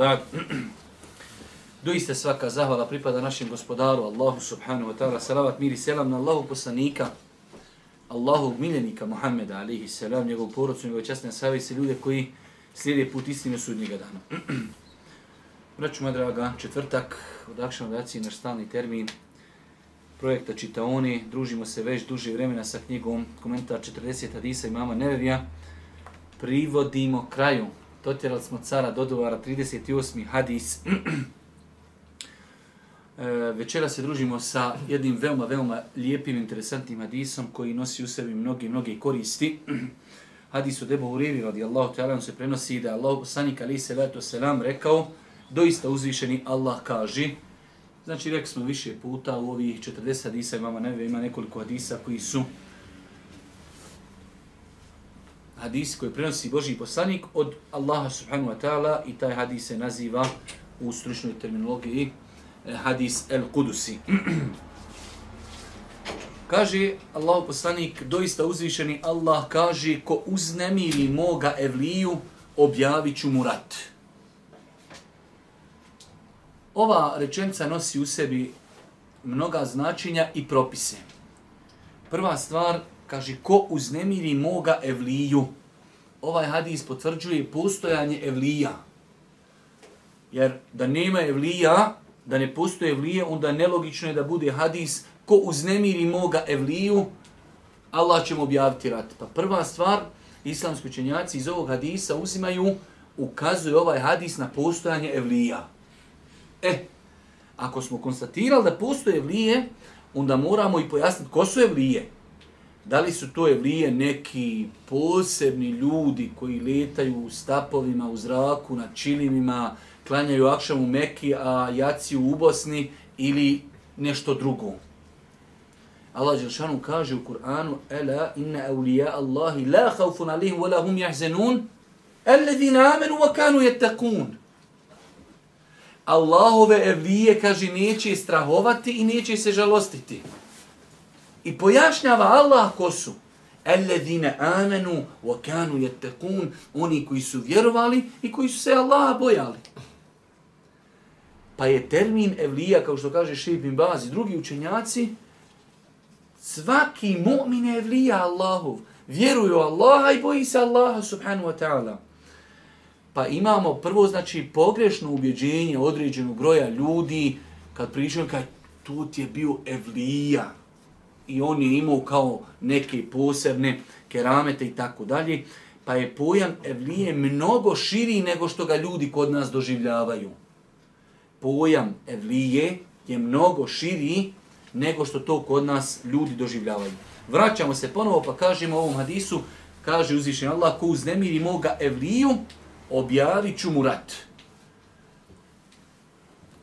ba'd. Doista svaka zahvala pripada našem gospodaru Allahu subhanahu wa ta'ala. Salavat, miri, selam na Allahu poslanika, Allahu miljenika Muhammeda alihi selam, njegov porodcu, njegove časne savjese, ljude koji slijede put istine sudnjega dana. Braću moja draga, četvrtak, od akšan odaci naš stalni termin projekta Čitaoni. Družimo se već duže vremena sa knjigom komentar 40 hadisa imama Nevevija. Privodimo kraju dotjerali smo cara do duvara, 38. hadis. e, večera se družimo sa jednim veoma, veoma lijepim, interesantnim hadisom koji nosi u sebi mnogi, mnoge koristi. Hadis od Ebu Urivi, radijallahu ta'ala, se prenosi da Allah, sanik ali se selam, rekao, doista uzvišeni Allah kaže, znači rekli smo više puta u ovih 40 hadisa, imamo neve, ima nekoliko hadisa koji su hadis koji prenosi Boži poslanik od Allaha subhanahu wa ta'ala i taj hadis se naziva u stručnoj terminologiji eh, hadis el kudusi. kaže Allahu poslanik, doista uzvišeni Allah kaže ko uznemiri moga evliju, objavit ću mu rat. Ova rečenica nosi u sebi mnoga značenja i propise. Prva stvar, kaže, ko uznemiri moga evliju, ovaj hadis potvrđuje postojanje evlija. Jer da nema evlija, da ne postoje evlije, onda nelogično je da bude hadis ko uznemiri moga evliju, Allah će mu objaviti rat. Pa prva stvar, islamski učenjaci iz ovog hadisa uzimaju, ukazuje ovaj hadis na postojanje evlija. E, ako smo konstatirali da postoje evlije, onda moramo i pojasniti ko su evlije. Da li su to evlije neki posebni ljudi koji letaju u stapovima u zraku, na čilimima, klanjaju akšam u Meki, a jaci u Bosni ili nešto drugo? Allah Đelšanu kaže u Kur'anu Ela inna awliya Allahi la haufun alihim wa lahum jahzenun alladhina amanu wa kanu yattaqun. Allahove evlije kaže neće strahovati i neće se žalostiti. I pojašnjava Allah ko su. Alladine amenu wa kanu yattaqun, oni koji su vjerovali i koji su se Allaha bojali. Pa je termin evlija, kao što kaže Šeib bin Bazi, drugi učenjaci, svaki mu'min je evlija Allahov. Vjeruju Allaha i boji se Allaha subhanu wa ta'ala. Pa imamo prvo, znači, pogrešno ubjeđenje određenog broja ljudi, kad pričaju, kad tu je bio evlija, i on je imao kao neke posebne keramete i tako dalje, pa je pojam evlije mnogo širi nego što ga ljudi kod nas doživljavaju. Pojam evlije je mnogo širi nego što to kod nas ljudi doživljavaju. Vraćamo se ponovo pa kažemo ovom hadisu, kaže uzvišen Allah, ko uznemiri moga evliju, objavit ću mu rat.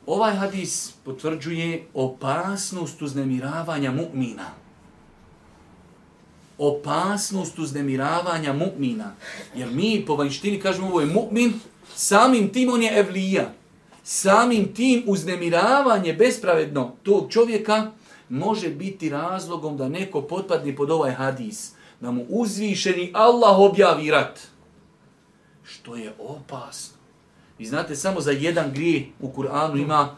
Ovaj hadis potvrđuje opasnost uznemiravanja mu'mina. Opasnost uznemiravanja mu'mina. Jer mi po vanjštini kažemo ovo je mu'min, samim tim on je evlija. Samim tim uznemiravanje bespravedno tog čovjeka može biti razlogom da neko potpadne pod ovaj hadis. Da mu uzvišeni Allah objavi rat. Što je opasno. Vi znate, samo za jedan grije u Kur'anu ima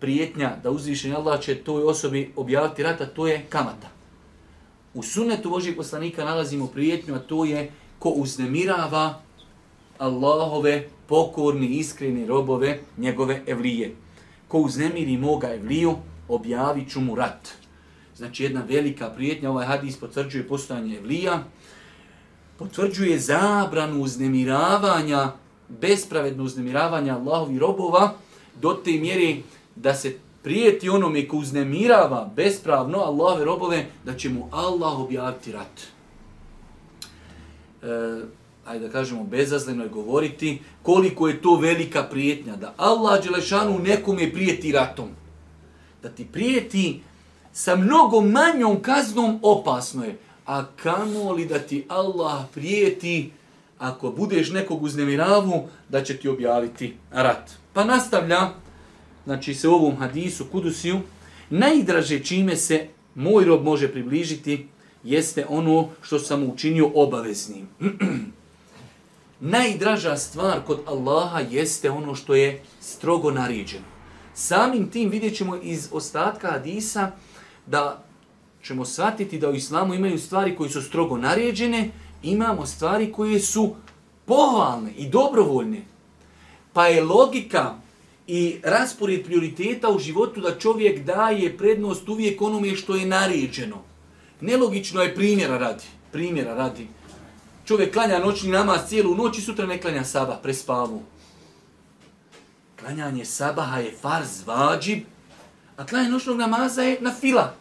prijetnja da uzvišen Allah će toj osobi objaviti rata, to je kamata. U sunnetu Božijeg poslanika nalazimo prijetnju, a to je ko uznemirava Allahove pokorni, iskreni robove, njegove evlije. Ko uznemiri moga evliju, objavit ću mu rat. Znači jedna velika prijetnja, ovaj hadis potvrđuje postojanje evlija, potvrđuje zabranu uznemiravanja bespravedno uznemiravanje Allahovi robova do te mjere da se prijeti onome ko uznemirava bespravno Allahove robove da će mu Allah objaviti rat. E, ajde da kažemo, bezazleno je govoriti koliko je to velika prijetnja da Allah Đelešanu nekome prijeti ratom. Da ti prijeti sa mnogo manjom kaznom opasno je. A kamo li da ti Allah prijeti ako budeš nekog uznemiravu, da će ti objaviti rat. Pa nastavlja, znači se u ovom hadisu, kudusiju, najdraže čime se moj rob može približiti, jeste ono što sam učinio obaveznim. najdraža stvar kod Allaha jeste ono što je strogo naređeno. Samim tim vidjet ćemo iz ostatka hadisa da ćemo shvatiti da u islamu imaju stvari koji su strogo naređene, imamo stvari koje su pohvalne i dobrovoljne. Pa je logika i raspored prioriteta u životu da čovjek daje prednost uvijek onome što je naređeno. Nelogično je primjera radi. Primjera radi. Čovjek klanja noćni namaz cijelu noć i sutra ne klanja saba, prespavu. Klanjanje sabaha je farz, vađib, a klanjanje noćnog namaza je na fila.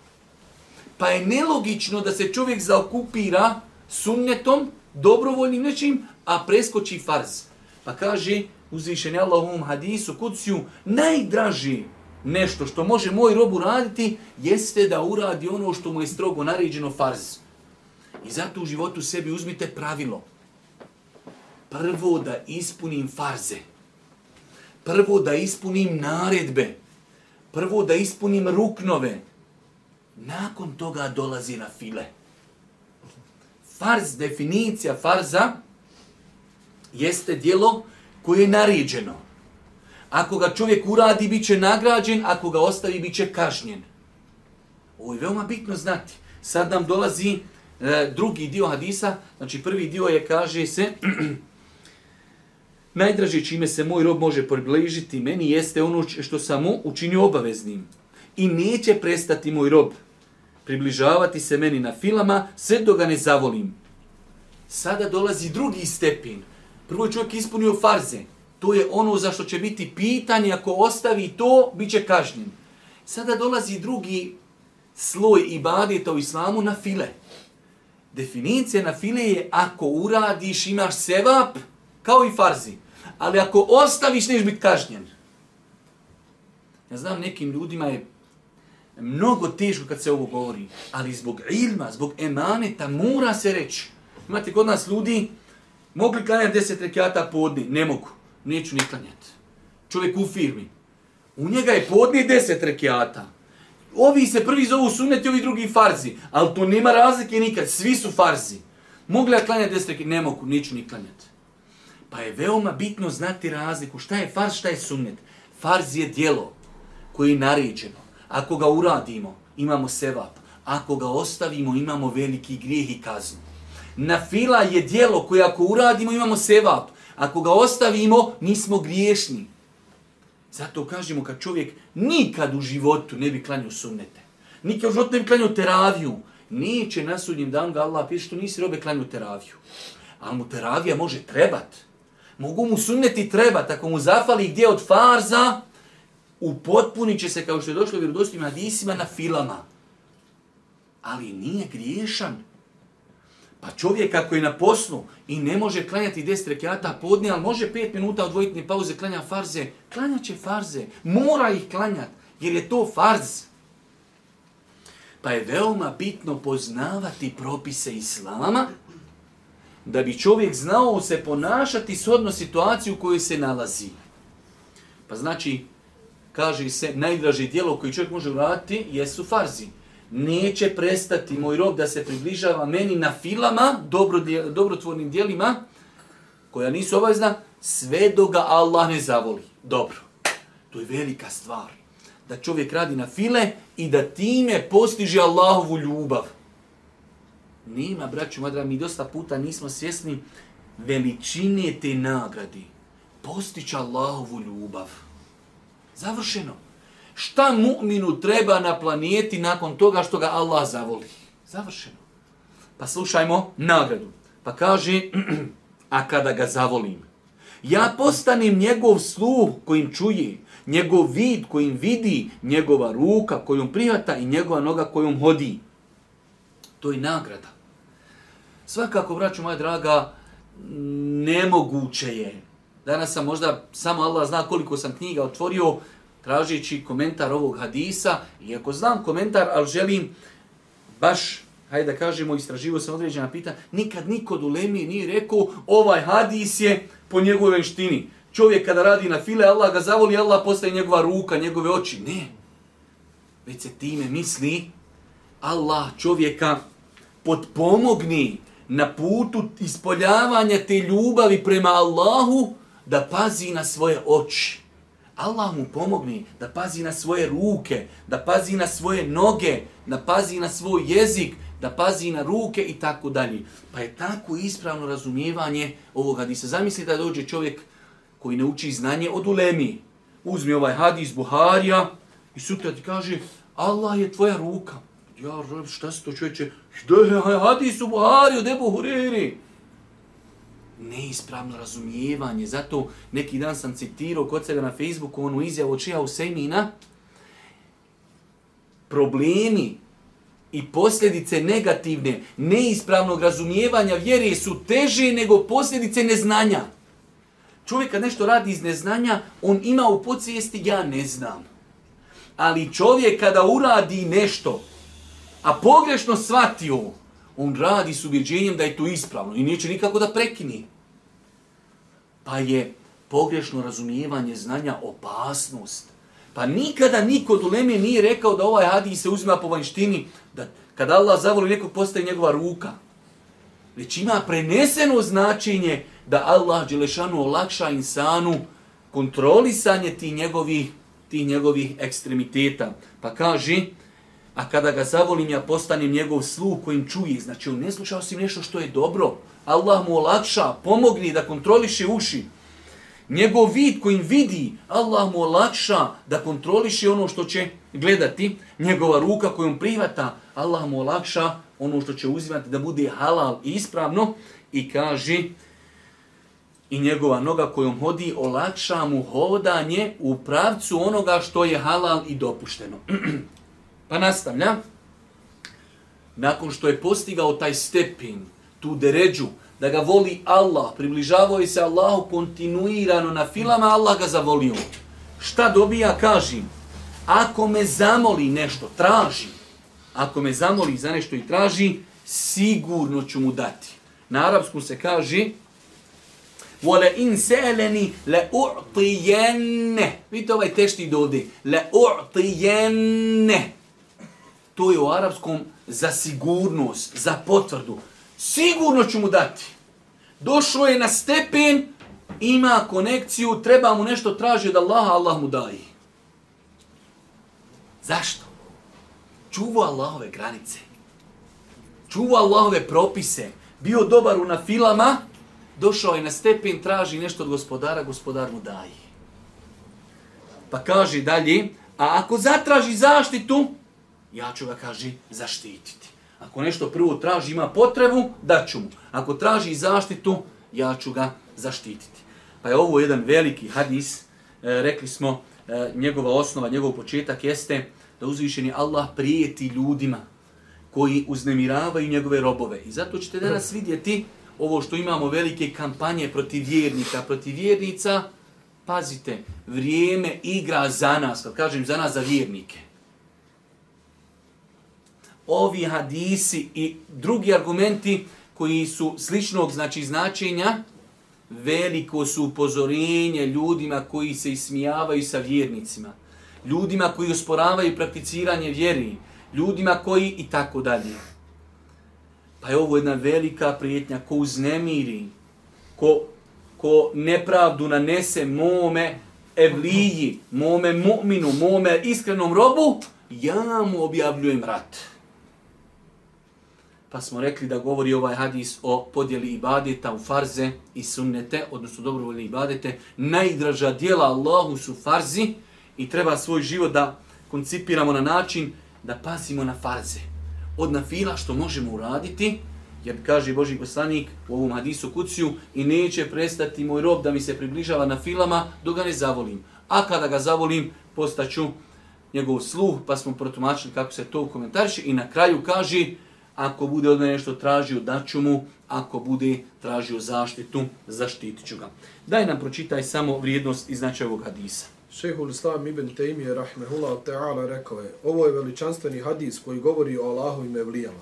Pa je nelogično da se čovjek zaokupira sunnetom, dobrovoljnim nečim, a preskoči farz. Pa kaže, uzvišen je Allah u ovom hadisu, kuciju, najdraži nešto što može moj rob uraditi, jeste da uradi ono što mu je strogo naređeno farz. I zato u životu sebi uzmite pravilo. Prvo da ispunim farze. Prvo da ispunim naredbe. Prvo da ispunim ruknove. Nakon toga dolazi na file. Farz, definicija farza, jeste dijelo koje je naređeno. Ako ga čovjek uradi, bit će nagrađen, ako ga ostavi, bit će kažnjen. Ovo je veoma bitno znati. Sad nam dolazi e, drugi dio hadisa, znači prvi dio je, kaže se, najdraže čime se moj rob može približiti meni jeste ono što sam mu učinio obaveznim. I neće prestati moj rob približavati se meni na filama sve do ga ne zavolim. Sada dolazi drugi stepin. Prvo je čovjek ispunio farze. To je ono za što će biti pitanje. Ako ostavi to, bit će kažnjen. Sada dolazi drugi sloj ibadeta u islamu na file. Definicija na file je ako uradiš imaš sevap kao i farzi. Ali ako ostaviš neš biti kažnjen. Ja znam nekim ljudima je mnogo teško kad se ovo govori. Ali zbog ilma, zbog emaneta mora se reći. Imate kod nas ljudi mogli klanjati deset rekiata podni. Ne mogu. Neću ni klanjati. Čovjek u firmi. U njega je podni deset rekiata. Ovi se prvi zovu suneti, ovi drugi farzi. Ali to nema razlike nikad. Svi su farzi. Mogli ja klanjati deset rekiata? Ne mogu. Neću ni klanjati. Pa je veoma bitno znati razliku. Šta je farz, šta je sunnet? Farz je dijelo koje je naređeno. Ako ga uradimo, imamo sevap. Ako ga ostavimo, imamo veliki grijeh i kaznu. Na fila je dijelo koje ako uradimo, imamo sevap. Ako ga ostavimo, nismo griješni. Zato kažemo kad čovjek nikad u životu ne bi klanio sunnete. Nikad u životu ne bi klanio teraviju. Neće na sudnjem danu ga Allah piše što nisi robe klanio teraviju. Ali mu teravija može trebat. Mogu mu sunneti trebat. Ako mu zafali gdje od farza, upotpunit će se kao što je došlo u vjerodostim hadisima na filama. Ali nije griješan. Pa čovjek ako je na poslu i ne može klanjati 10 rekiata podne, ali može 5 minuta odvojiti pauze, klanja farze, klanja će farze, mora ih klanjati, jer je to farz. Pa je veoma bitno poznavati propise Islama, da bi čovjek znao se ponašati s odno situaciju u kojoj se nalazi. Pa znači, kaže se, najdraži dijelo koji čovjek može uraditi jesu farzi. Neće prestati moj rob da se približava meni na filama, dobro, dobrotvornim dijelima, koja nisu obavezna, sve do ga Allah ne zavoli. Dobro, to je velika stvar. Da čovjek radi na file i da time postiže Allahovu ljubav. Nema, braću, madra, mi dosta puta nismo svjesni veličine te nagradi. Postiće Allahovu ljubav. Završeno. Šta mu'minu treba na planeti nakon toga što ga Allah zavoli? Završeno. Pa slušajmo nagradu. Pa kaže, a kada ga zavolim, ja postanem njegov sluh kojim čuje, njegov vid kojim vidi, njegova ruka kojom prihvata i njegova noga kojom hodi. To je nagrada. Svakako, braću moja draga, nemoguće je Danas sam možda, samo Allah zna koliko sam knjiga otvorio, tražeći komentar ovog hadisa. I ako znam komentar, ali želim baš, hajde da kažemo, istraživo sam određena pita, nikad niko do Lemi nije rekao, ovaj hadis je po njegovoj venštini. Čovjek kada radi na file, Allah ga zavoli, Allah postaje njegova ruka, njegove oči. Ne. Već se time misli, Allah čovjeka potpomogni na putu ispoljavanja te ljubavi prema Allahu, da pazi na svoje oči. Allah mu pomogne da pazi na svoje ruke, da pazi na svoje noge, da pazi na svoj jezik, da pazi na ruke i tako dalje. Pa je tako ispravno razumijevanje ovoga. Di se zamisli da dođe čovjek koji ne uči znanje od ulemi. Uzmi ovaj hadis Buharija i sutra ti kaže Allah je tvoja ruka. Ja, šta se to čovječe? Što je ovaj hadis u Buhariju, debu Buhuriri? Neispravno razumijevanje. Zato neki dan sam citirao kod sebe na Facebooku onu izjavu Čija Šija Problemi i posljedice negativne, neispravnog razumijevanja vjere su teže nego posljedice neznanja. Čovjek kad nešto radi iz neznanja, on ima u podsvijesti ja ne znam. Ali čovjek kada uradi nešto, a pogrešno shvatio, on radi s ubjeđenjem da je to ispravno i neće nikako da prekini. Pa je pogrešno razumijevanje znanja opasnost. Pa nikada niko do Leme nije rekao da ovaj hadis se uzima po vanštini, da kada Allah zavoli nekog postaje njegova ruka. Već ima preneseno značenje da Allah Đelešanu olakša insanu kontrolisanje ti njegovih, ti njegovih ekstremiteta. Pa kaže, A kada ga zavolim, ja postanem njegov sluh kojim čuje. Znači, on ne slušao osim nešto što je dobro. Allah mu olakša, pomogni da kontroliše uši. Njegov vid kojim vidi, Allah mu olakša da kontroliše ono što će gledati. Njegova ruka kojom privata, Allah mu olakša ono što će uzimati da bude halal i ispravno. I kaže, i njegova noga kojom hodi olakša mu hodanje u pravcu onoga što je halal i dopušteno. Pa nastavlja. Nakon što je postigao taj stepin, tu deređu, da ga voli Allah, približavao je se Allahu kontinuirano na filama, Allah ga zavolio. Šta dobija, kažem, ako me zamoli nešto, traži, ako me zamoli za nešto i traži, sigurno ću mu dati. Na arapskom se kaže, Vole in seleni le u'tijenne. Vidite ovaj tešti dode. Le u'tijenne to je u arapskom za sigurnost, za potvrdu. Sigurno ću mu dati. Došlo je na stepen, ima konekciju, treba mu nešto traži od Allaha, Allah mu daje. Zašto? Čuva Allahove granice. Čuva Allahove propise. Bio dobar u nafilama, došao je na stepen, traži nešto od gospodara, gospodar mu daje. Pa kaže dalje, a ako zatraži zaštitu, ja ću ga, kaže, zaštititi. Ako nešto prvo traži, ima potrebu, daću mu. Ako traži zaštitu, ja ću ga zaštititi. Pa je ovo jedan veliki hadis, e, rekli smo, e, njegova osnova, njegov početak jeste da uzvišeni Allah prijeti ljudima koji uznemiravaju njegove robove. I zato ćete danas vidjeti ovo što imamo velike kampanje protiv vjernika, protiv vjernica, pazite, vrijeme igra za nas, kad kažem za nas, za vjernike ovi hadisi i drugi argumenti koji su sličnog znači značenja, veliko su upozorenje ljudima koji se ismijavaju sa vjernicima, ljudima koji usporavaju prakticiranje vjeri, ljudima koji i tako dalje. Pa je ovo jedna velika prijetnja ko uznemiri, ko, ko nepravdu nanese mome evliji, mome mu'minu, mome iskrenom robu, ja mu objavljujem rat pa smo rekli da govori ovaj hadis o podjeli ibadeta u farze i sunnete, odnosno dobrovoljne ibadete. Najdraža dijela Allahu su farzi i treba svoj život da koncipiramo na način da pazimo na farze. Od nafila što možemo uraditi, jer kaže Boži poslanik u ovom hadisu kuciju i neće prestati moj rob da mi se približava na filama dok ga ne zavolim. A kada ga zavolim, postaću njegov sluh, pa smo protumačili kako se to komentariše i na kraju kaže ako bude od mene nešto tražio, daću mu, ako bude tražio zaštitu, zaštitit ću ga. Daj nam pročitaj samo vrijednost i značaj ovog hadisa. Šehul Islam ibn Taymiye rahmehullah ta'ala rekao je, ovo je veličanstveni hadis koji govori o Allahovim evlijama.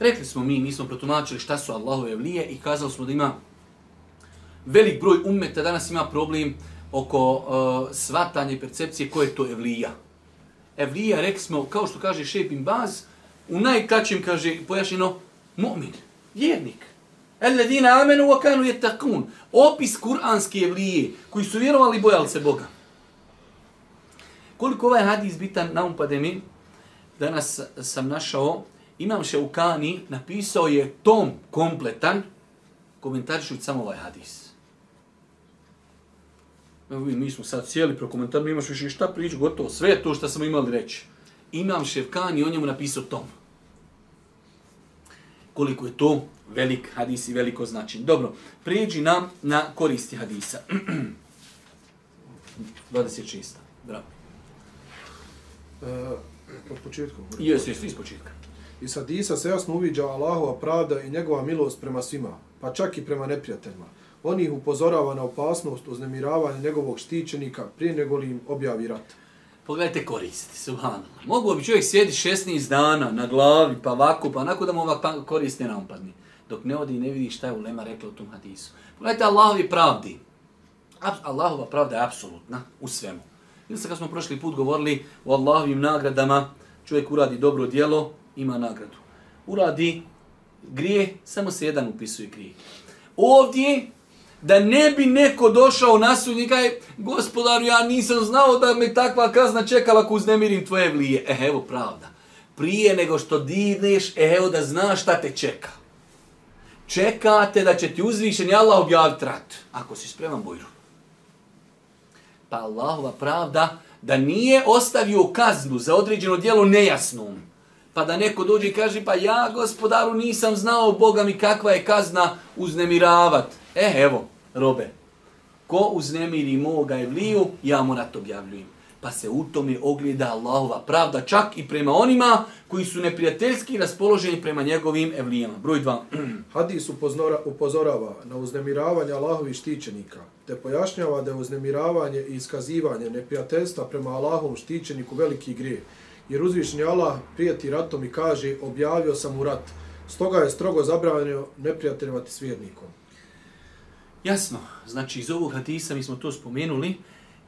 Rekli smo mi, nismo protumačili šta su Allahove evlije i kazali smo da ima velik broj ummeta, danas ima problem oko uh, svatanja i percepcije koje je to evlija. Evlija, rekli smo, kao što kaže Šepin Baz, U najkraćim kaže pojašnjeno mu'min, vjernik. Alladina amenu wa kanu yattaqun. Opis kuranske evlije koji su vjerovali i bojali se Boga. Koliko ovaj hadis bitan na umpade danas sam našao, Imam Šeukani napisao je tom kompletan, komentarišući samo ovaj hadis. Evo mi smo sad cijeli prokomentar, mi imaš više šta priču, gotovo, sve to što smo imali reći. Imam Ševkani, on njemu napisao tom. Koliko je to velik hadis i veliko značenje. Dobro, prijeđi nam na koristi hadisa. 26. Bravo. Uh, od početka. Jesu, jesu, iz početka. I sad Isa se jasno uviđa Allahova pravda i njegova milost prema svima, pa čak i prema neprijateljima. On ih upozorava na opasnost uznemiravanja njegovog štićenika prije nego li im objavi rat. Pogledajte koristi, subhanallah. Mogu bi čovjek sjedi 16 dana na glavi, pa ovako, pa onako da mu ovak pa korist ne nampadne. Dok ne odi i ne vidi šta je ulema rekla u tom hadisu. Pogledajte Allahovi pravdi. Allahova pravda je apsolutna u svemu. Ili se kad smo prošli put govorili o Allahovim nagradama, čovjek uradi dobro dijelo, ima nagradu. Uradi grije, samo se jedan upisuje grije. Ovdje, da ne bi neko došao na sud i kaj, gospodaru, ja nisam znao da me takva kazna čekala ako uznemirim tvoje vlije. E, evo pravda. Prije nego što divneš, e, evo da znaš šta te čeka. Čekate da će ti uzvišen Allah objaviti rat. Ako si spreman bojru. Pa Allahova pravda da nije ostavio kaznu za određeno dijelo nejasnom. Pa da neko dođe i kaže, pa ja gospodaru nisam znao Boga mi kakva je kazna uznemiravat. E, evo, robe, ko uznemiri moga evliju, ja mu na to objavljujem. Pa se u tome ogleda Allahova pravda, čak i prema onima koji su neprijateljski raspoloženi prema njegovim evlijama. Broj 2. Hadis upozora, upozorava na uznemiravanje Allahovih štićenika, te pojašnjava da je uznemiravanje i iskazivanje neprijateljstva prema Allahovom štićeniku veliki grije. Jer uzvišnji Allah prijeti ratom i kaže objavio sam u rat. Stoga je strogo zabranio neprijateljevati s vjernikom. Jasno, znači iz ovog hadisa, mi smo to spomenuli,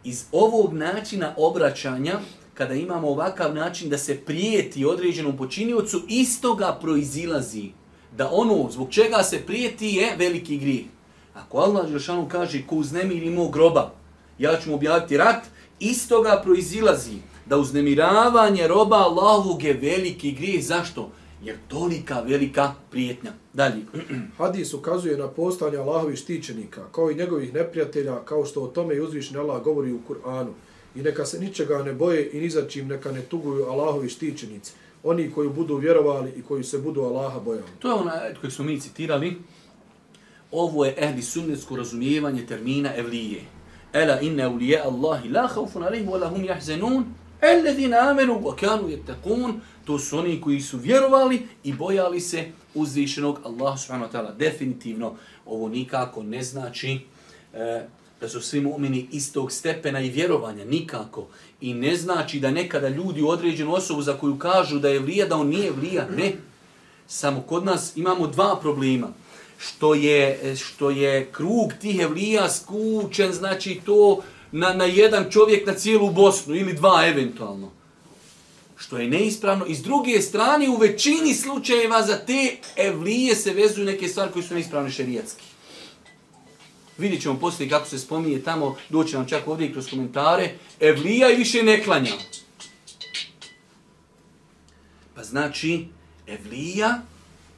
iz ovog načina obraćanja, kada imamo ovakav način da se prijeti određenom počiniocu, istoga proizilazi da ono zbog čega se prijeti je veliki grijeh. Ako Allah Žešanu kaže ko uznemiri mog groba, ja ću mu objaviti rat, istoga proizilazi da uznemiravanje roba Allahovog je veliki grijeh. Zašto? Jer tolika velika prijetnja. Dalje. Hadis ukazuje na postanje Allahovih štićenika, kao i njegovih neprijatelja, kao što o tome i uzvišni Allah govori u Kur'anu. I neka se ničega ne boje i ni za čim neka ne tuguju Allahovi štićenici. Oni koji budu vjerovali i koji se budu Allaha bojali. To je onaj koji smo mi citirali. Ovo je ehli sunnetsko razumijevanje termina evlije. Ela inna ulije Allahi la haufun alihim wa lahum jahzenun. Alladhina amanu wa kanu yattaqun, to su oni koji su vjerovali i bojali se uzvišenog Allaha subhanahu wa ta'ala. Definitivno ovo nikako ne znači e, da su svi mu'mini istog stepena i vjerovanja, nikako. I ne znači da nekada ljudi u određenu osobu za koju kažu da je vlija, da on nije vlija, ne. Samo kod nas imamo dva problema. Što je, što je krug tih evlija skučen, znači to na, na jedan čovjek na cijelu Bosnu ili dva eventualno. Što je neispravno. I s druge strane, u većini slučajeva za te evlije se vezuju neke stvari koje su neispravne šerijatski. Vidjet ćemo poslije kako se spominje tamo, doći nam čak ovdje kroz komentare, evlija i više ne klanja. Pa znači, evlija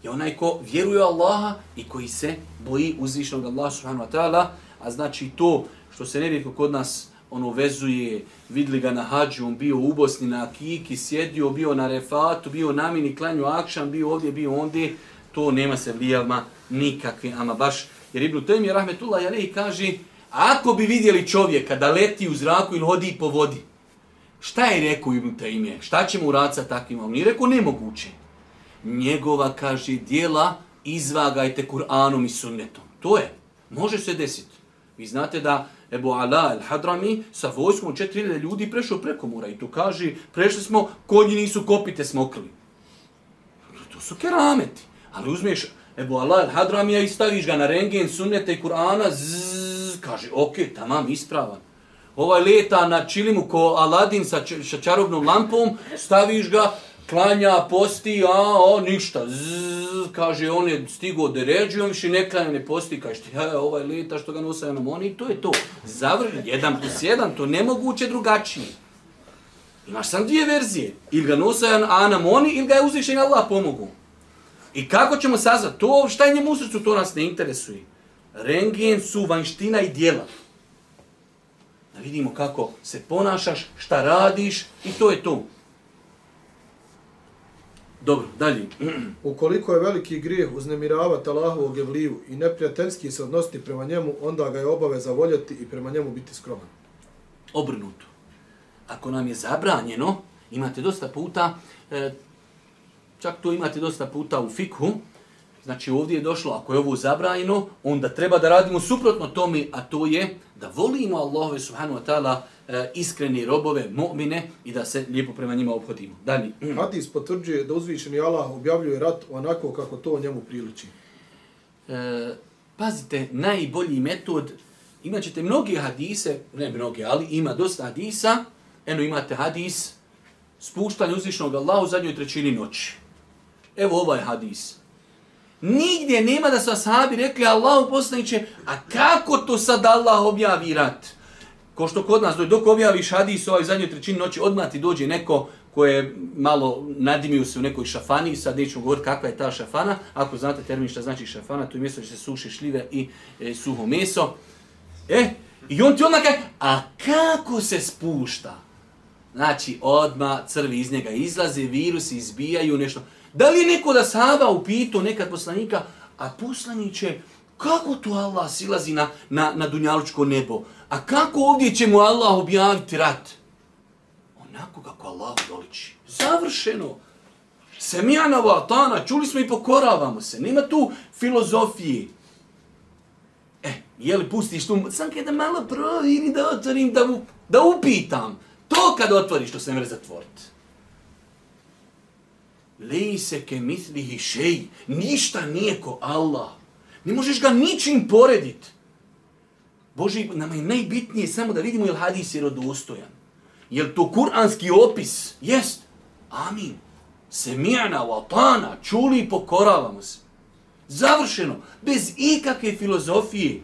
je onaj ko vjeruje Allaha i koji se boji uzvišnog Allaha subhanahu wa ta'ala, a znači to što se nerijetko kod nas ono vezuje, vidli ga na hađu, on bio u Bosni na Kiki, sjedio, bio na refatu, bio na mini, klanju akšan, bio ovdje, bio ondje, to nema se vlijavma nikakve, ama baš, jer Ibn Taym je rahmetullah jalej kaže, ako bi vidjeli čovjeka da leti u zraku ili hodi po vodi, šta je rekao Ibn Taym Šta ćemo u rad sa takvim? On je rekao nemoguće. Njegova, kaže, dijela izvagajte Kur'anom i sunnetom. To je. Može se desiti. Vi znate da Ebu Ala el-Hadrami sa vojskom 4000 ljudi prešao preko mura i tu kaže, prešli smo, konji nisu kopite smokli. To su kerameti. Ali uzmeš Ebu Ala el Hadramija i staviš ga na rengen, sunnete i Kur'ana, zzz, kaže, ok, tamam, ispravan. Ovaj leta na čilimu ko Aladin sa čarobnom lampom, staviš ga, klanja, posti, a, o, ništa, zzz, kaže, on je stigo da ređu, on više ne klanja, ne posti, kaže, ja, ovaj leta što ga nosa na moni, to je to. Zavr, jedan plus jedan, to nemoguće drugačije. Imaš sam dvije verzije, ili ga nosa a moni, ili ga je uzvišen Allah pomogu. I kako ćemo sazvati? To šta je njemu u srcu, to nas ne interesuje. Rengen su vanština i dijela. Da vidimo kako se ponašaš, šta radiš i to je to. Dobro, dalje. Ukoliko je veliki grijeh uznemiravati Allahovog evliju i neprijateljski se odnositi prema njemu, onda ga je obaveza voljeti i prema njemu biti skroman. Obrnuto. Ako nam je zabranjeno, imate dosta puta, e, čak to imate dosta puta u fikhu, znači ovdje je došlo, ako je ovo zabranjeno, onda treba da radimo suprotno tome, a to je da volimo Allahove subhanahu wa ta'ala e, iskreni robove, mu'mine i da se lijepo prema njima obhodimo. Dalje. Hadis potvrđuje da uzvišeni Allah objavljuje rat onako kako to njemu priliči. E, pazite, najbolji metod, imat ćete mnoge hadise, ne mnoge, ali ima dosta hadisa, eno imate hadis, spuštanje uzvišnog Allaha u zadnjoj trećini noći. Evo ovaj hadis. Nigdje nema da su ashabi rekli Allahu poslaniće, a kako to sad Allah objavi rat? Ko što kod nas, dok objaviš hadis ovaj zadnjoj trećini noći, odmah ti dođe neko koje je malo nadimio se u nekoj šafani, sad neću govoriti kakva je ta šafana, ako znate termin šta znači šafana, to je mjesto gdje se suše šljive i e, suho meso. E, i on ti odmah kaže, a kako se spušta? Znači, odma crvi iz njega izlaze, virusi izbijaju, nešto. Da li je neko da sahaba upitao nekad poslanika, a poslaniće, kako to Allah silazi na, na, na dunjalučko nebo? A kako ovdje će mu Allah objaviti rat? Onako kako Allah doliči. Završeno. Semijana vatana, čuli smo i pokoravamo se. Nema tu filozofije. E, je li pustiš tu, sam kada malo proviri da otvorim, da, da upitam. To kad otvoriš, to se ne mre zatvoriti. Lejse ke mislihi šej. Ništa nije ko Allah. Ne možeš ga ničim poredit. Boži, nama je najbitnije samo da vidimo je li hadis je rodostojan. Je to kuranski opis? Jest. Amin. Semijana, vatana, čuli i pokoravamo se. Završeno. Bez ikakve filozofije.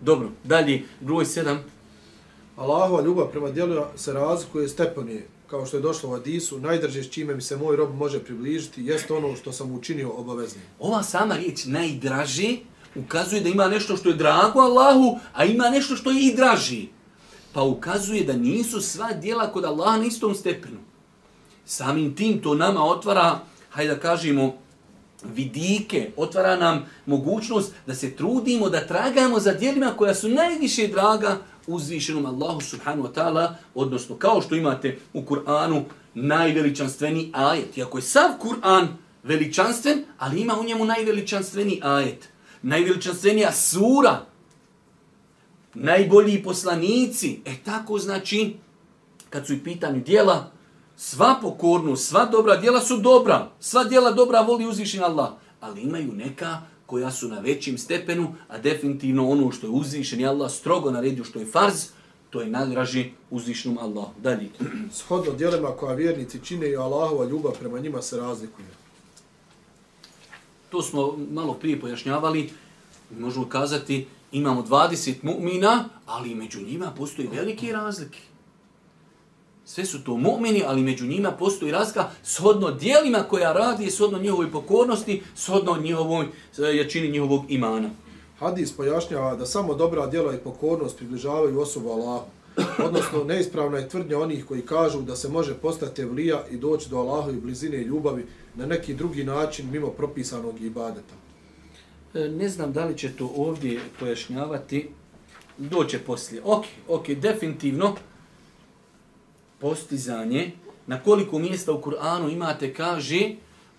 Dobro, dalje, broj sedam. Allahova ljubav prema djelu se razlikuje stepenije kao što je došlo u Adisu, najdrže s čime mi se moj rob može približiti, jest ono što sam učinio obaveznim. Ova sama riječ najdraži ukazuje da ima nešto što je drago Allahu, a ima nešto što je i draži. Pa ukazuje da nisu sva dijela kod Allaha na istom stepenu. Samim tim to nama otvara, hajde da kažemo, vidike, otvara nam mogućnost da se trudimo, da tragamo za dijelima koja su najviše draga uzvišenom Allahu subhanahu wa ta'ala, odnosno kao što imate u Kur'anu najveličanstveni ajet. Iako je sav Kur'an veličanstven, ali ima u njemu najveličanstveni ajet. Najveličanstvenija sura, najbolji poslanici. E tako znači, kad su i pitanju dijela, sva pokornost, sva dobra dijela su dobra. Sva dijela dobra voli uzvišen Allah. Ali imaju neka koja su na većim stepenu, a definitivno ono što je uzvišen i Allah strogo naredio što je farz, to je najdraži uzvišenom Allah. Dalje. Shodno dijelima koja vjernici čine i Allahova ljubav prema njima se razlikuje. To smo malo prije pojašnjavali. Možemo kazati, imamo 20 mu'mina, ali među njima postoji velike razlike. Sve su to mu'mini, ali među njima postoji razlika shodno dijelima koja radi, shodno njihovoj pokornosti, shodno njihovoj e, jačini njihovog imana. Hadis pojašnjava da samo dobra djela i pokornost približavaju osobu Allahu. Odnosno, neispravna je tvrdnja onih koji kažu da se može postati evlija i doći do Allahu i blizine i ljubavi na neki drugi način mimo propisanog ibadeta. E, ne znam da li će to ovdje pojašnjavati. Doće poslije. Ok, ok, definitivno postizanje, na koliko mjesta u Kur'anu imate, kaže,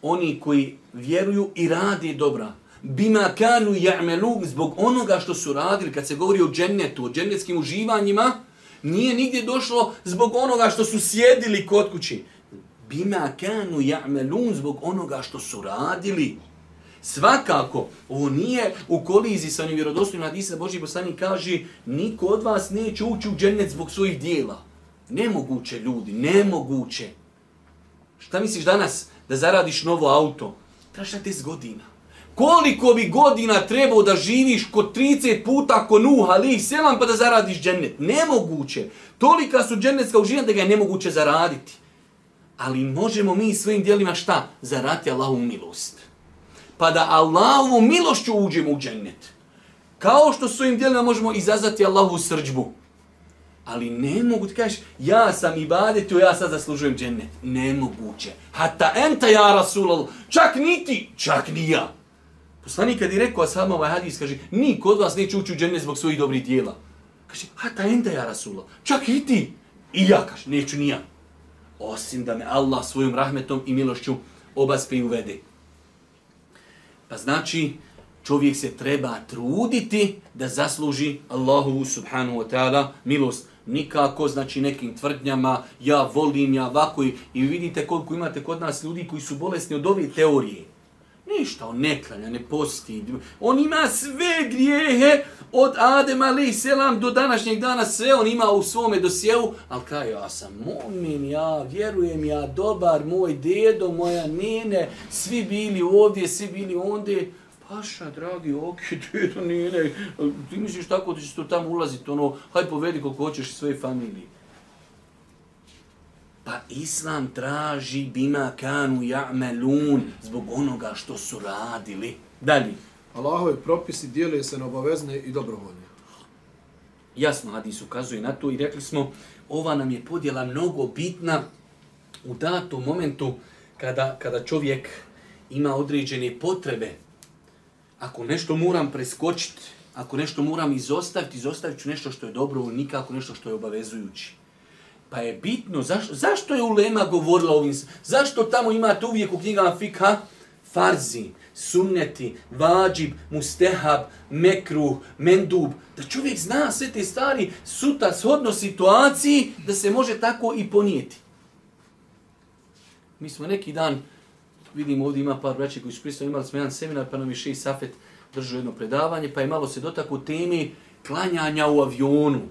oni koji vjeruju i radi dobra. Bima kanu ja'melu, zbog onoga što su radili, kad se govori o džennetu, o džennetskim uživanjima, nije nigdje došlo zbog onoga što su sjedili kod kući. Bima kanu ja'melu, zbog onoga što su radili. Svakako, ovo nije u kolizi sa onim vjerodostojnim hadisa Boži poslanik kaže, niko od vas neće ući u džennet zbog svojih dijela. Nemoguće ljudi, nemoguće. Šta misliš danas da zaradiš novo auto? Trebaš na 10 godina. Koliko bi godina trebao da živiš kod 30 puta ko Nuh, ali selam pa da zaradiš džennet? Nemoguće. Tolika su džennetska uživanja da ga je nemoguće zaraditi. Ali možemo mi svojim dijelima šta? Zarati Allahu milost. Pa da Allahovu milošću uđemo u džennet. Kao što svojim dijelima možemo izazvati Allahovu srđbu. Ali ne mogu ti kažeš, ja sam ibadetio, ja sad zaslužujem džennet. Nemoguće. Hata enta ja rasulal, čak niti, čak ni ja. Poslanik kad je rekao, a sam ovaj hadis kaže, niko od vas neće ući u džennet zbog svojih dobrih dijela. Kaže, hata enta ja rasulal, čak i ti. I ja, kaže, neću ni ja. Osim da me Allah svojom rahmetom i milošću obaspe i uvede. Pa znači, čovjek se treba truditi da zasluži Allahu subhanahu wa ta'ala milost nikako, znači nekim tvrdnjama, ja volim, ja ovako i, i vidite koliko imate kod nas ljudi koji su bolesni od ove teorije. Ništa, on ne klanja, ne posti. On ima sve grijehe od Adema ali selam do današnjeg dana, sve on ima u svome dosjevu, ali kaj, ja sam mumin, ja vjerujem, ja dobar, moj dedo, moja nene, svi bili ovdje, svi bili ondje. Paša, dragi, ok, dedo, nene, ti misliš tako da ćeš to tamo ulaziti, ono, hajde povedi koliko hoćeš svoje familije. Pa Islam traži bima kanu ja'melun zbog onoga što su radili. Dalje. Allahove propisi dijele se na obavezne i dobrovoljne. Jasno, hadis ukazuje na to i rekli smo, ova nam je podjela mnogo bitna u datom momentu kada, kada čovjek ima određene potrebe. Ako nešto moram preskočiti, ako nešto moram izostaviti, izostavit ću nešto što je dobro, nikako nešto što je obavezujući. Pa je bitno, zašto, zašto je Ulema govorila ovim, zašto tamo imate uvijek u knjigama fikha farzi, sunneti, vađib, mustehab, mekruh, mendub, da čovjek zna sve te stvari suta shodno situaciji da se može tako i ponijeti. Mi smo neki dan, Vidim ovdje ima par braća koji su pristali, imali smo jedan seminar, pa nam je Šeji Safet držao jedno predavanje, pa je malo se dotaku temi klanjanja u avionu.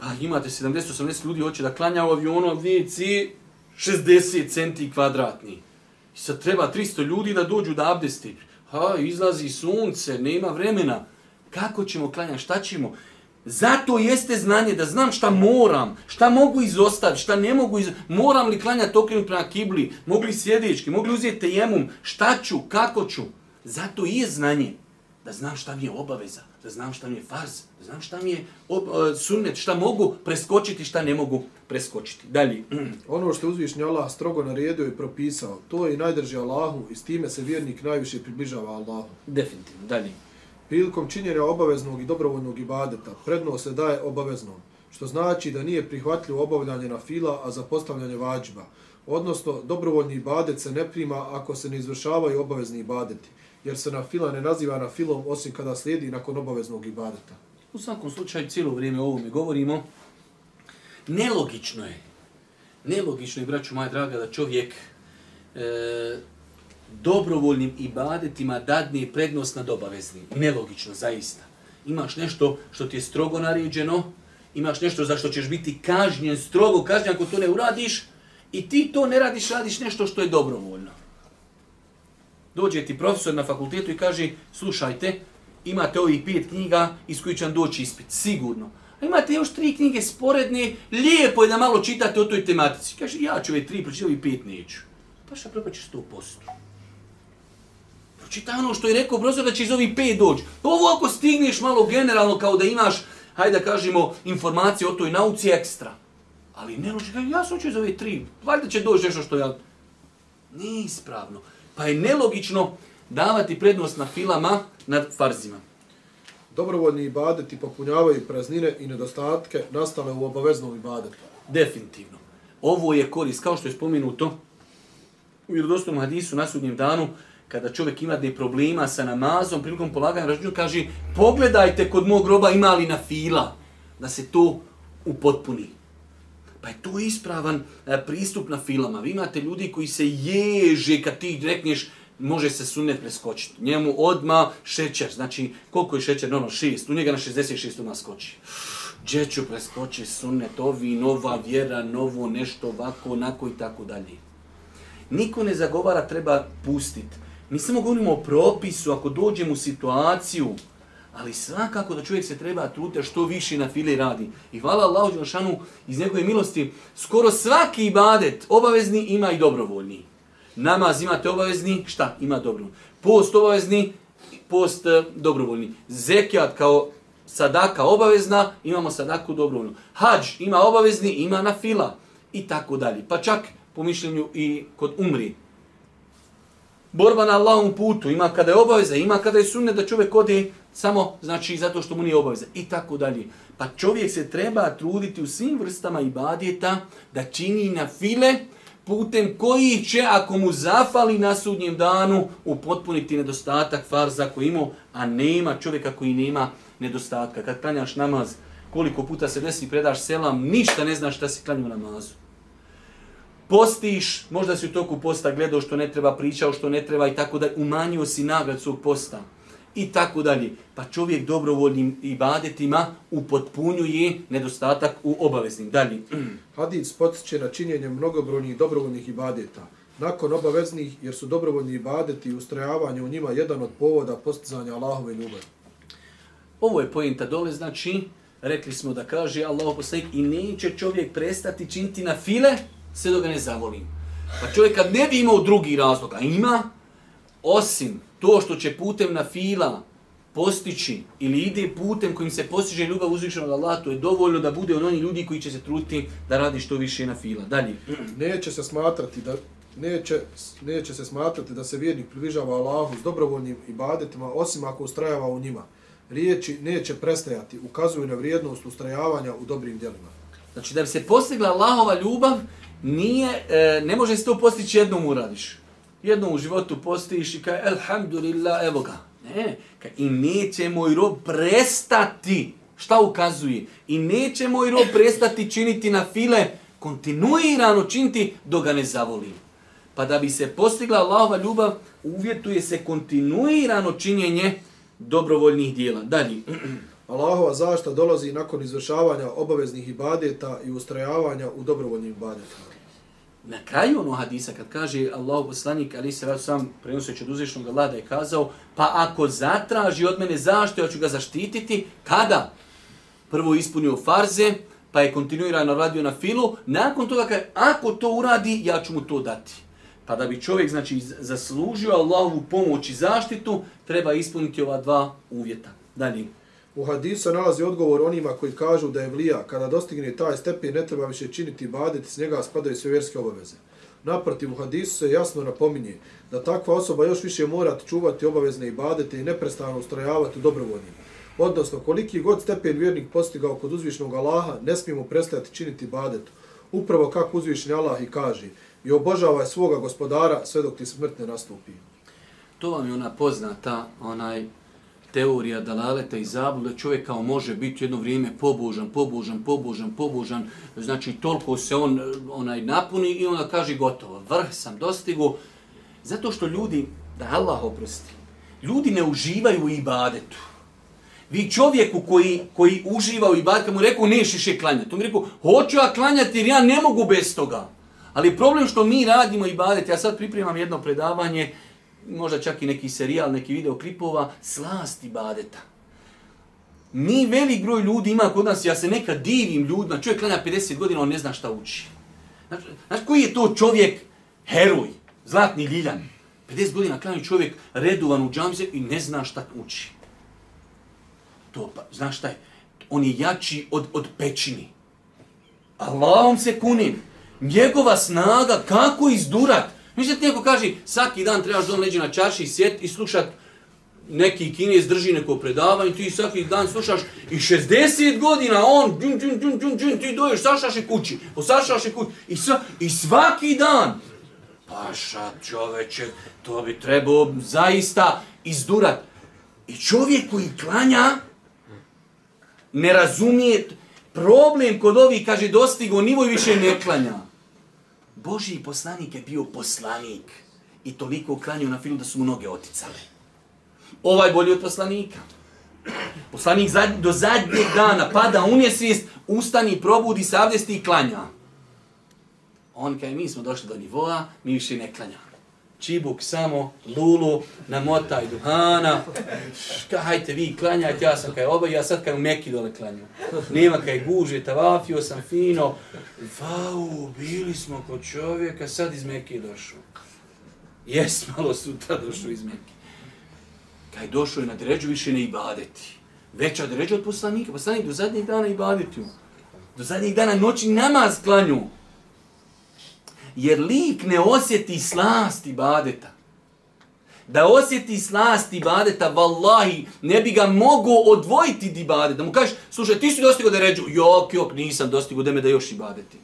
Pa imate 70-80 ljudi hoće da klanja u avionu, vidici 60 centi kvadratni. I sad treba 300 ljudi da dođu da abdesti. Ha, izlazi sunce, nema vremena. Kako ćemo klanjati, šta ćemo? Zato jeste znanje da znam šta moram, šta mogu izostaviti, šta ne mogu izostaviti. Moram li klanjati okrenut prema kibli, mogu li sjedički, mogu li uzeti tejemum, šta ću, kako ću. Zato i je znanje da znam šta mi je obaveza, da znam šta mi je farz, da znam šta mi je ob, uh, sunnet, šta mogu preskočiti, šta ne mogu preskočiti. Dalje. Ono što uzvišnji Allah strogo naredio i propisao, to je i najdrži Allahu i s time se vjernik najviše približava Allahu. Definitivno. Dalje. Prilikom činjenja obaveznog i dobrovoljnog ibadeta, predno se daje obaveznom, što znači da nije prihvatljivo obavljanje na fila, a za postavljanje vađba. Odnosno, dobrovoljni ibadet se ne prima ako se ne izvršavaju obavezni ibadeti jer se na fila ne naziva na filom osim kada slijedi nakon obaveznog ibadeta. U svakom slučaju, cijelo vrijeme o ovome govorimo. Nelogično je, nelogično je, braću moja draga, da čovjek e, dobrovoljnim ibadetima dadne prednost nad obaveznim. Nelogično, zaista. Imaš nešto što ti je strogo naređeno, imaš nešto za što ćeš biti kažnjen, strogo kažnjen ako to ne uradiš, i ti to ne radiš, radiš nešto što je dobrovoljno dođe ti profesor na fakultetu i kaže, slušajte, imate ovih pet knjiga iz kojih će vam doći ispit, sigurno. A imate još tri knjige sporedne, lijepo je da malo čitate o toj tematici. Kaže, ja ću ove tri, pročitati, ovi pet neću. Pa šta propaćeš sto posto? Pročita ono što je rekao profesor da će iz ovih pet doći. Ovo ako stigneš malo generalno kao da imaš, hajde da kažemo, informacije o toj nauci ekstra. Ali ne loži, ja sam ću iz ove tri, valjda će doći nešto što ja... Nije ispravno. Pa je nelogično davati prednost na filama nad farzima. Dobrovoljni ibadeti popunjavaju praznine i nedostatke nastale u obaveznom ibadetu. Definitivno. Ovo je korist, kao što je spomenuto u vjerodostojnom hadisu na sudnjem danu, kada čovjek ima da problema sa namazom, prilikom polaganja računa, kaže, pogledajte kod mog groba ima li na fila, da se to upotpuni. Pa je to ispravan e, pristup na filama. Vi imate ljudi koji se ježe kad ti rekneš može se sunet preskočiti. Njemu odma šećer, znači koliko je šećer, ono šest, u njega na 66 odmah skoči. Gdje ću preskoči sunet, ovi, nova vjera, novo nešto, ovako, onako i tako dalje. Niko ne zagovara treba pustiti. Mi samo govorimo o propisu, ako dođemo u situaciju, ali svakako da čovjek se treba truditi što više na file radi. I hvala Allahu Đelšanu iz njegove milosti, skoro svaki ibadet obavezni ima i dobrovoljni. Namaz imate obavezni, šta? Ima dobrovoljni. Post obavezni, post e, dobrovoljni. Zekijat kao sadaka obavezna, imamo sadaku dobrovoljnu. Hadž ima obavezni, ima na fila i tako dalje. Pa čak po mišljenju i kod umri. Borba na Allahom putu, ima kada je obaveza, ima kada je sunne da čovjek ode samo znači zato što mu nije obaveza i tako dalje. Pa čovjek se treba truditi u svim vrstama ibadeta da čini na file putem koji će, ako mu zafali na sudnjem danu, upotpuniti nedostatak farza koji ima, a nema čovjeka koji nema nedostatka. Kad klanjaš namaz, koliko puta se desi predaš selam, ništa ne znaš šta si klanju namazu. Postiš, možda si u toku posta gledao što ne treba, pričao što ne treba i tako da umanjio si nagrad svog posta i tako dalje. Pa čovjek dobrovoljnim ibadetima upotpunjuje nedostatak u obaveznim. Dalje. Hadid potiče na činjenje mnogobrojnih dobrovoljnih ibadeta. Nakon obaveznih, jer su dobrovoljni ibadeti i ustrajavanje u njima jedan od povoda postizanja Allahove ljubavi. Ovo je pojenta dole, znači, rekli smo da kaže Allah poslanik i neće čovjek prestati činiti na file, sve do ga ne zavolim. Pa čovjek kad ne bi imao drugi razlog, a ima, osim to što će putem na fila postići ili ide putem kojim se postiže ljubav uzvišenog Allaha, to je dovoljno da bude on oni ljudi koji će se truditi da radi što više na fila. Dalje. Neće se smatrati da neće, neće se smatrati da se vjernik približava Allahu s dobrovoljnim ibadetima, osim ako ustrajava u njima. Riječi neće prestajati, ukazuju na vrijednost ustrajavanja u dobrim djelima. Znači, da bi se postigla Allahova ljubav, nije, e, ne može se to postići jednom uradiš jednom u životu postiš i kaj, alhamdulillah, evo ga. Ne, kaj, i neće moj rob prestati. Šta ukazuje? I neće moj rob prestati činiti na file, kontinuirano činiti, dok ga ne zavolim. Pa da bi se postigla Allahova ljubav, uvjetuje se kontinuirano činjenje dobrovoljnih dijela. Dalje. Allahova zašta dolazi nakon izvršavanja obaveznih ibadeta i ustrajavanja u dobrovoljnim ibadetima na kraju ono hadisa kad kaže Allahu poslanik ali se vas sam prenoseći od uzvišnog Allaha da je kazao pa ako zatraži od mene zašto ja ću ga zaštititi. Kada? Prvo ispunio farze pa je kontinuirano radio na filu. Nakon toga kad ako to uradi ja ću mu to dati. Pa da bi čovjek znači zaslužio Allahovu pomoć i zaštitu treba ispuniti ova dva uvjeta. Dalje. U hadisu se nalazi odgovor onima koji kažu da je vlija, kada dostigne taj stepen, ne treba više činiti badet, s njega spadaju sve vjerske obaveze. Naprotiv, u hadisu se jasno napominje da takva osoba još više mora čuvati obavezne ibadete i neprestano ustrajavati u dobrovoljnim. Odnosno, koliki god stepen vjernik postigao kod uzvišnog Allaha, ne smijemo prestati činiti badetu. Upravo kako uzvišni Allah i kaže, i obožavaj svoga gospodara sve dok ti smrt ne nastupi. To vam je ona poznata, onaj teorija dalaleta i zabluda čovjek kao može biti jedno vrijeme pobožan, pobožan, pobožan, pobožan, znači toliko se on eh, onaj napuni i onda kaže gotovo, vrh sam dostigo, zato što ljudi, da Allah oprosti, ljudi ne uživaju u ibadetu. Vi čovjeku koji, koji uživa u ibadetu, mu rekao ne šiše klanjati. On mi rekao, hoću ja klanjati jer ja ne mogu bez toga. Ali problem što mi radimo ibadet, ja sad pripremam jedno predavanje, možda čak i neki serijal, neki video klipova, slasti badeta. Mi velik broj ljudi ima kod nas, ja se nekad divim ljudima, čovjek klanja 50 godina, on ne zna šta uči. Znaš, znači koji je to čovjek, heroj, zlatni ljiljan? 50 godina klanja čovjek redovan u džamze i ne zna šta uči. To pa, znaš šta je? On je jači od, od pećini. Allahom se kunim. Njegova snaga, kako izdurat? Mislim da ti neko kaže, svaki dan trebaš dom leđe na čaši i sjet i slušat neki kinez drži neko predavanje, ti svaki dan slušaš i 60 godina on, džun, džun, džun, džun, džun, ti doješ, sašaš i kući, posašaš i kući, i, sva, i svaki dan. Paša čoveče, to bi trebao zaista izdurat. I čovjek koji klanja, ne razumije, problem kod ovih, kaže, dostigo nivo i više ne klanja. Božji poslanik je bio poslanik i toliko uklanio na filu da su mu noge oticale. Ovaj bolji od poslanika. Poslanik zadnj, do zadnjeg dana pada unjesvijest, ustani, probudi, savdesti i klanja. On kaže, mi smo došli do nivoa, mi više ne klanjamo. Čibuk samo, lulu, namotaj duhana, ka, hajte vi klanjajte, ja sam kaj oba, ja sad kaj u Meki dole klanju. Nema kaj guže, tavafio sam fino. Vau, bili smo kod čovjeka, sad iz Meki došao. Jes, malo sutra došao iz Meki. Kaj došao je na dređu više ne ibadeti. Veća dređa od poslanika, poslanik do zadnjih dana ibadeti. Do zadnjih dana noći namaz klanju jer lik ne osjeti slast ibadeta. Da osjeti slast ibadeta, vallahi, ne bi ga mogo odvojiti di ibadeta. Da mu kažeš, slušaj, ti si dostigo da ređu, jok, jok, nisam dostigo da me da još ibadeti.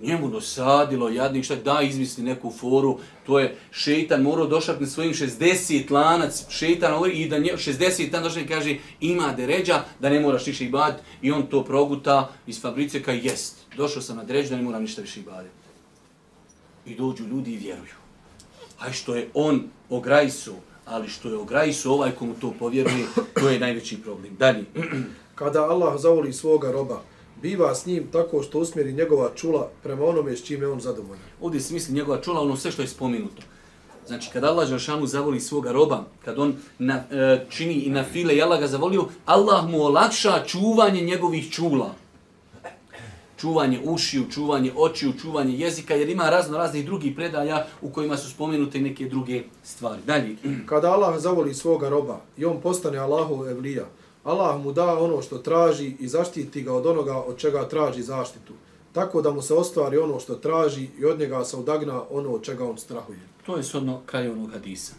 Njemu dosadilo, jadnik, šta da izmisli neku foru, to je šeitan morao došak na svojim 60 lanac, šeitan i da nje, 60 tan došak kaže ima deređa da ne moraš više ibaditi i on to proguta iz fabrice kaj jest. Došao sam na deređu da ne moram ništa više ibaditi i dođu ljudi i vjeruju. Aj što je on ograjsu, ali što je ograjsu ovaj komu to povjeruje, to je najveći problem. Dalje. Kada Allah zavoli svoga roba, biva s njim tako što usmjeri njegova čula prema onome s čime on zadovoljan. Ovdje se misli njegova čula, ono sve što je spomenuto. Znači, kada Allah Žešanu zavoli svoga roba, kad on na, e, čini i na file i Allah ga zavolio, Allah mu olakša čuvanje njegovih čula čuvanje ušiju, čuvanje očiju, čuvanje jezika, jer ima razno raznih drugih predaja u kojima su spomenute neke druge stvari. Dalje. Kada Allah zavoli svoga roba i on postane Allahov evlija, Allah mu da ono što traži i zaštiti ga od onoga od čega traži zaštitu. Tako da mu se ostvari ono što traži i od njega se odagna ono od čega on strahuje. To je sodno kraj onog hadisa.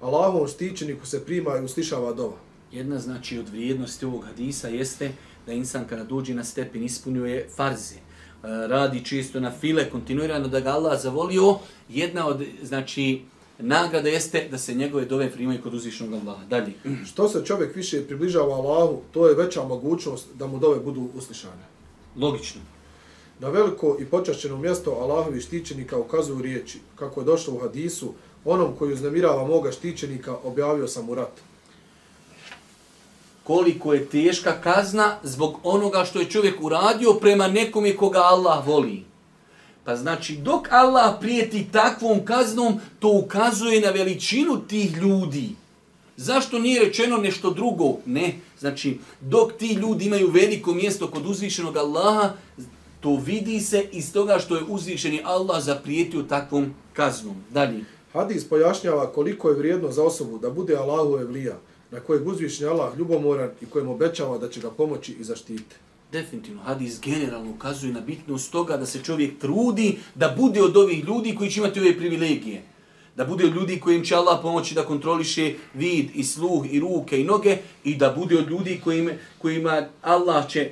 Allahom štićeniku se prima i uslišava dova. Jedna znači od vrijednosti ovog hadisa jeste da insan kada dođe na stepen ispunjuje farze, e, radi čisto na file, kontinuirano da ga Allah zavolio, jedna od, znači, nagrada jeste da se njegove dove primaju kod uzvišnog Allaha. Dalje. Što se čovjek više približava Allahu, to je veća mogućnost da mu dove budu uslišane. Logično. Na veliko i počašćeno mjesto Allahovi štićenika ukazuju riječi, kako je došlo u hadisu, onom koji uznemirava moga štićenika, objavio sam u ratu koliko je teška kazna zbog onoga što je čovjek uradio prema nekome koga Allah voli. Pa znači, dok Allah prijeti takvom kaznom, to ukazuje na veličinu tih ljudi. Zašto nije rečeno nešto drugo? Ne. Znači, dok ti ljudi imaju veliko mjesto kod uzvišenog Allaha, to vidi se iz toga što je uzvišeni Allah zaprijetio takvom kaznom. Dalje. Hadis pojašnjava koliko je vrijedno za osobu da bude Allahu evlija na kojeg uzvišnji Allah ljubomoran i kojem obećava da će ga pomoći i zaštiti. Definitivno, hadis generalno ukazuje na bitnost toga da se čovjek trudi da bude od ovih ljudi koji će imati ove privilegije. Da bude od ljudi kojim će Allah pomoći da kontroliše vid i sluh i ruke i noge i da bude od ljudi kojim, kojima Allah će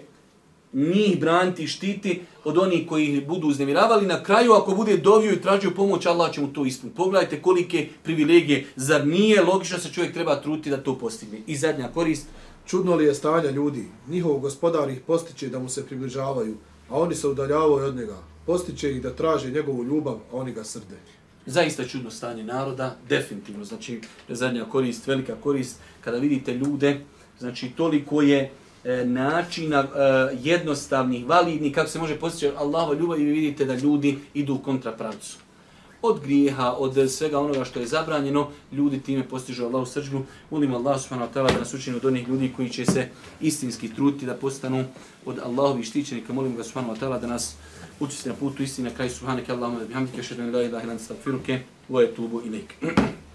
njih braniti i štiti od onih koji ih budu uznemiravali. Na kraju, ako bude dovio i tražio pomoć, Allah će mu to ispuniti. Pogledajte kolike privilegije. Zar nije logično se čovjek treba truti da to postigne? I zadnja korist. Čudno li je stanja ljudi? Njihov gospodar ih postiće da mu se približavaju, a oni se udaljavaju od njega. Postiće ih da traže njegovu ljubav, a oni ga srde. Zaista čudno stanje naroda, definitivno. Znači, zadnja korist, velika korist, kada vidite ljude, znači toliko je e, načina e, jednostavnih, validnih, kako se može postići Allahova ljubav i vi vidite da ljudi idu u kontrapravcu. Od grijeha, od svega onoga što je zabranjeno, ljudi time postižu Allahu srđbu. Molim Allah subhanahu wa ta'ala da nas učini od onih ljudi koji će se istinski truditi da postanu od Allahovi štićenika. Molim ga subhanahu wa ta'ala da nas učesti na putu istine. Kraj subhanaka Allahumma bihamdika, šedun la ilaha ilan stagfiruke, wa etubu ilaik.